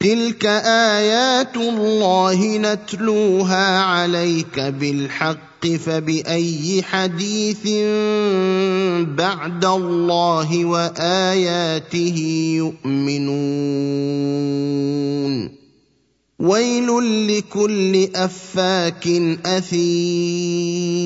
تلك ايات الله نتلوها عليك بالحق فباي حديث بعد الله واياته يؤمنون ويل لكل افاك اثيم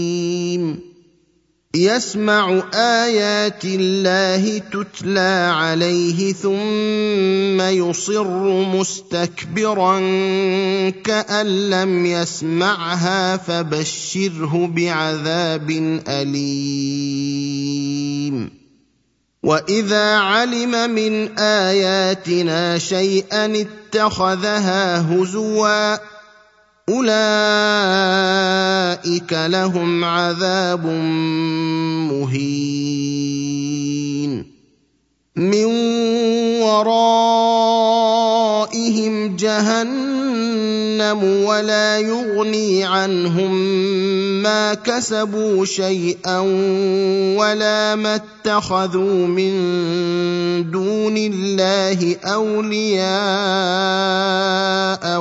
يسمع آيات الله تتلى عليه ثم يصر مستكبرا كأن لم يسمعها فبشره بعذاب أليم. وإذا علم من آياتنا شيئا اتخذها هزوا اولئك لهم عذاب مهين. من ورائهم جهنم ولا يغني عنهم ما كسبوا شيئا ولا ما اتخذوا من دون الله أولياء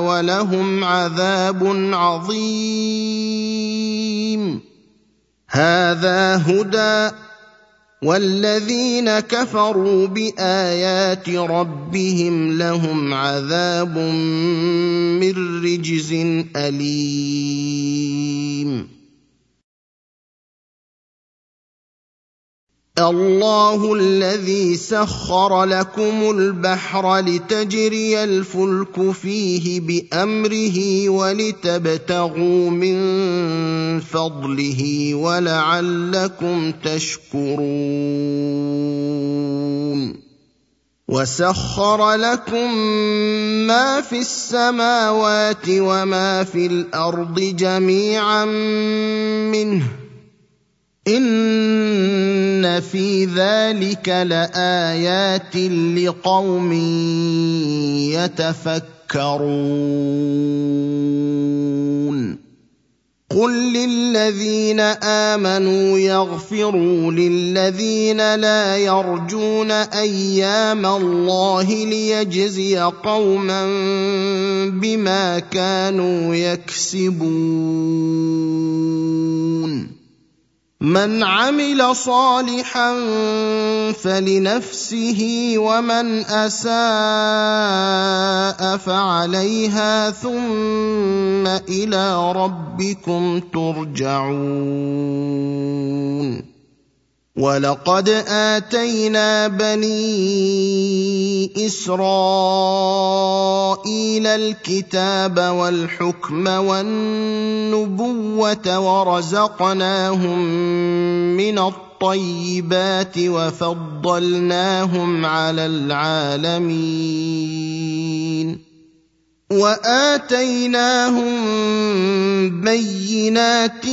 ولهم عذاب عظيم. هذا هدى والذين كفروا بآيات ربهم لهم عذاب من رجز أليم. الله الذي سخر لكم البحر لتجري الفلك فيه بأمره ولتبتغوا من فضله ولعلكم تشكرون. وسخر لكم ما في السماوات وما في الأرض جميعا منه ان في ذلك لايات لقوم يتفكرون قل للذين امنوا يغفروا للذين لا يرجون أيام الله ليجزي قوما بما كانوا يكسبون من عمل صالحا فلنفسه ومن أساء فعليها ثم إلى ربكم ترجعون. ولقد اتينا بني اسرائيل الكتاب والحكم والنبوه ورزقناهم من الطيبات وفضلناهم على العالمين وآتيناهم بينات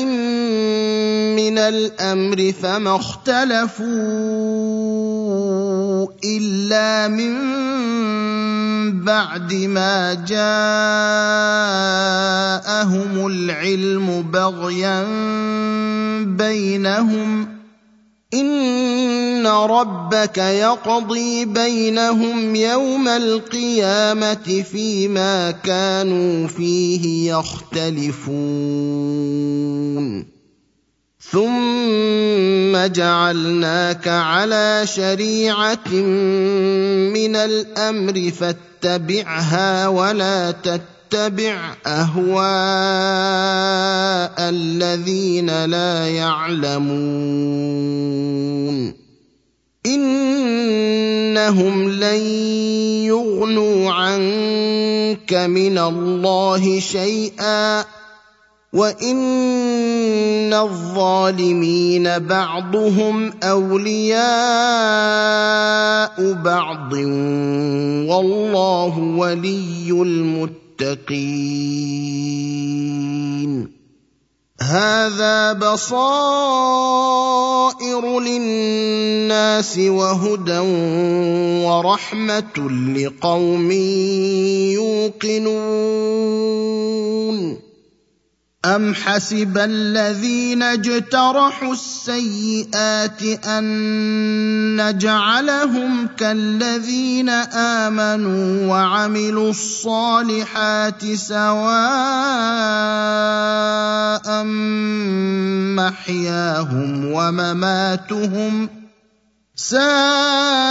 من الأمر فما اختلفوا إلا من بعد ما جاءهم العلم بغيا بينهم ان ربك يقضي بينهم يوم القيامه فيما كانوا فيه يختلفون ثم جعلناك على شريعه من الامر فاتبعها ولا تتبع اهواء الذين لا يعلمون إنهم لن يغنوا عنك من الله شيئا وإن الظالمين بعضهم أولياء بعض والله ولي المتقين هذا بصائر للناس وهدى ورحمة لقوم يوقنون. أم حسب الذين اجترحوا السيئات أن نجعلهم كالذين آمنوا وعملوا الصالحات سواء محياهم ومماتهم ساء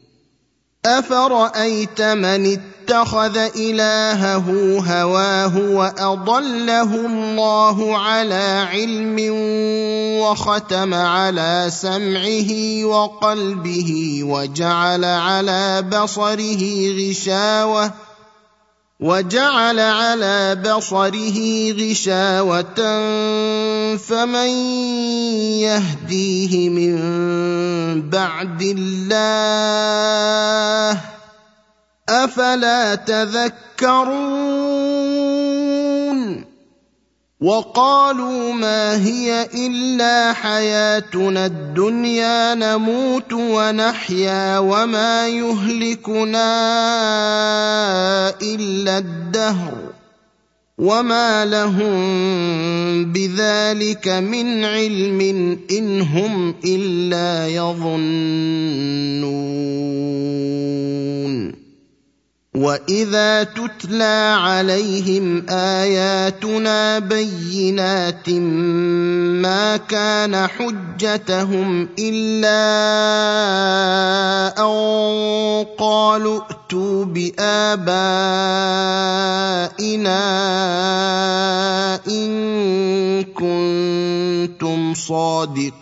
افرايت من اتخذ الهه هواه واضله الله على علم وختم على سمعه وقلبه وجعل على بصره غشاوه وجعل على بصره غشاوه فمن يهديه من بعد الله افلا تذكرون وقالوا ما هي الا حياتنا الدنيا نموت ونحيا وما يهلكنا الا الدهر وما لهم بذلك من علم ان هم الا يظنون واذا تتلى عليهم اياتنا بينات ما كان حجتهم إلا أن قالوا ائتوا بآبائنا إن كنتم صادقين.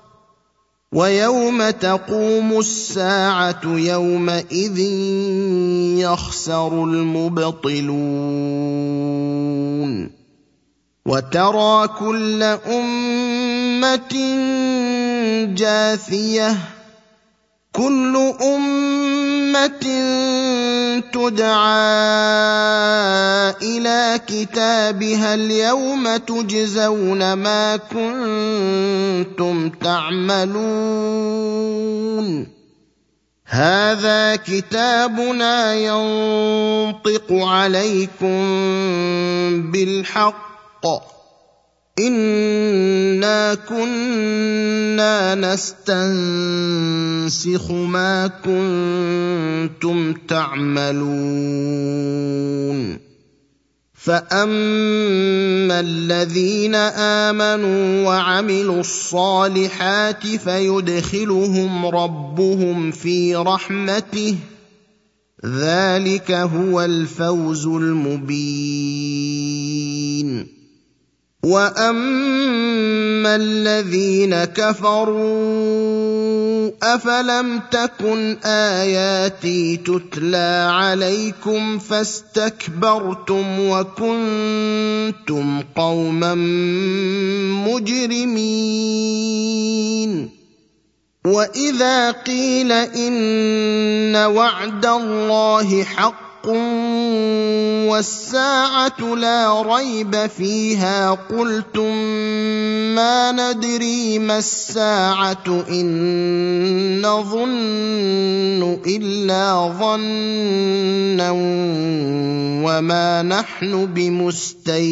ويوم تقوم الساعة يومئذ يخسر المبطلون وترى كل أمة جاثية كل أمة تدعى إلى كتابها اليوم تجزون ما كنتم تعملون. هذا كتابنا ينطق عليكم بالحق. إنا كنا نستنسخ ما كنتم تعملون. فاما الذين امنوا وعملوا الصالحات فيدخلهم ربهم في رحمته ذلك هو الفوز المبين. واما الذين كفروا افلم تكن اياتي تتلى عليكم فاستكبرتم وكنتم قوما مجرمين واذا قيل ان وعد الله حق والساعة لا ريب فيها قلتم ما ندري ما الساعة ان نظن الا ظنا وما نحن بمستيقنين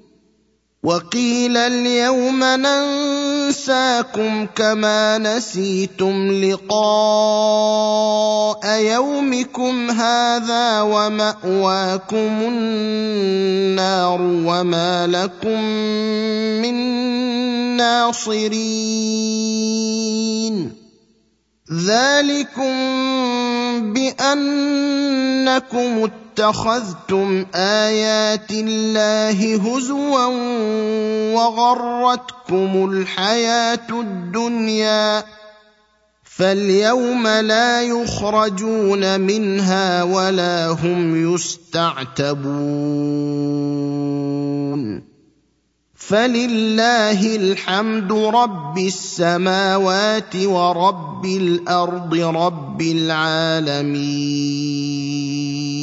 وقيل اليوم ننساكم كما نسيتم لقاء يومكم هذا ومأواكم النار وما لكم من ناصرين. ذلكم بانكم اتخذتم آيات الله هزوا وغرتكم الحياة الدنيا فاليوم لا يخرجون منها ولا هم يستعتبون. فلله الحمد رب السماوات ورب الأرض رب العالمين.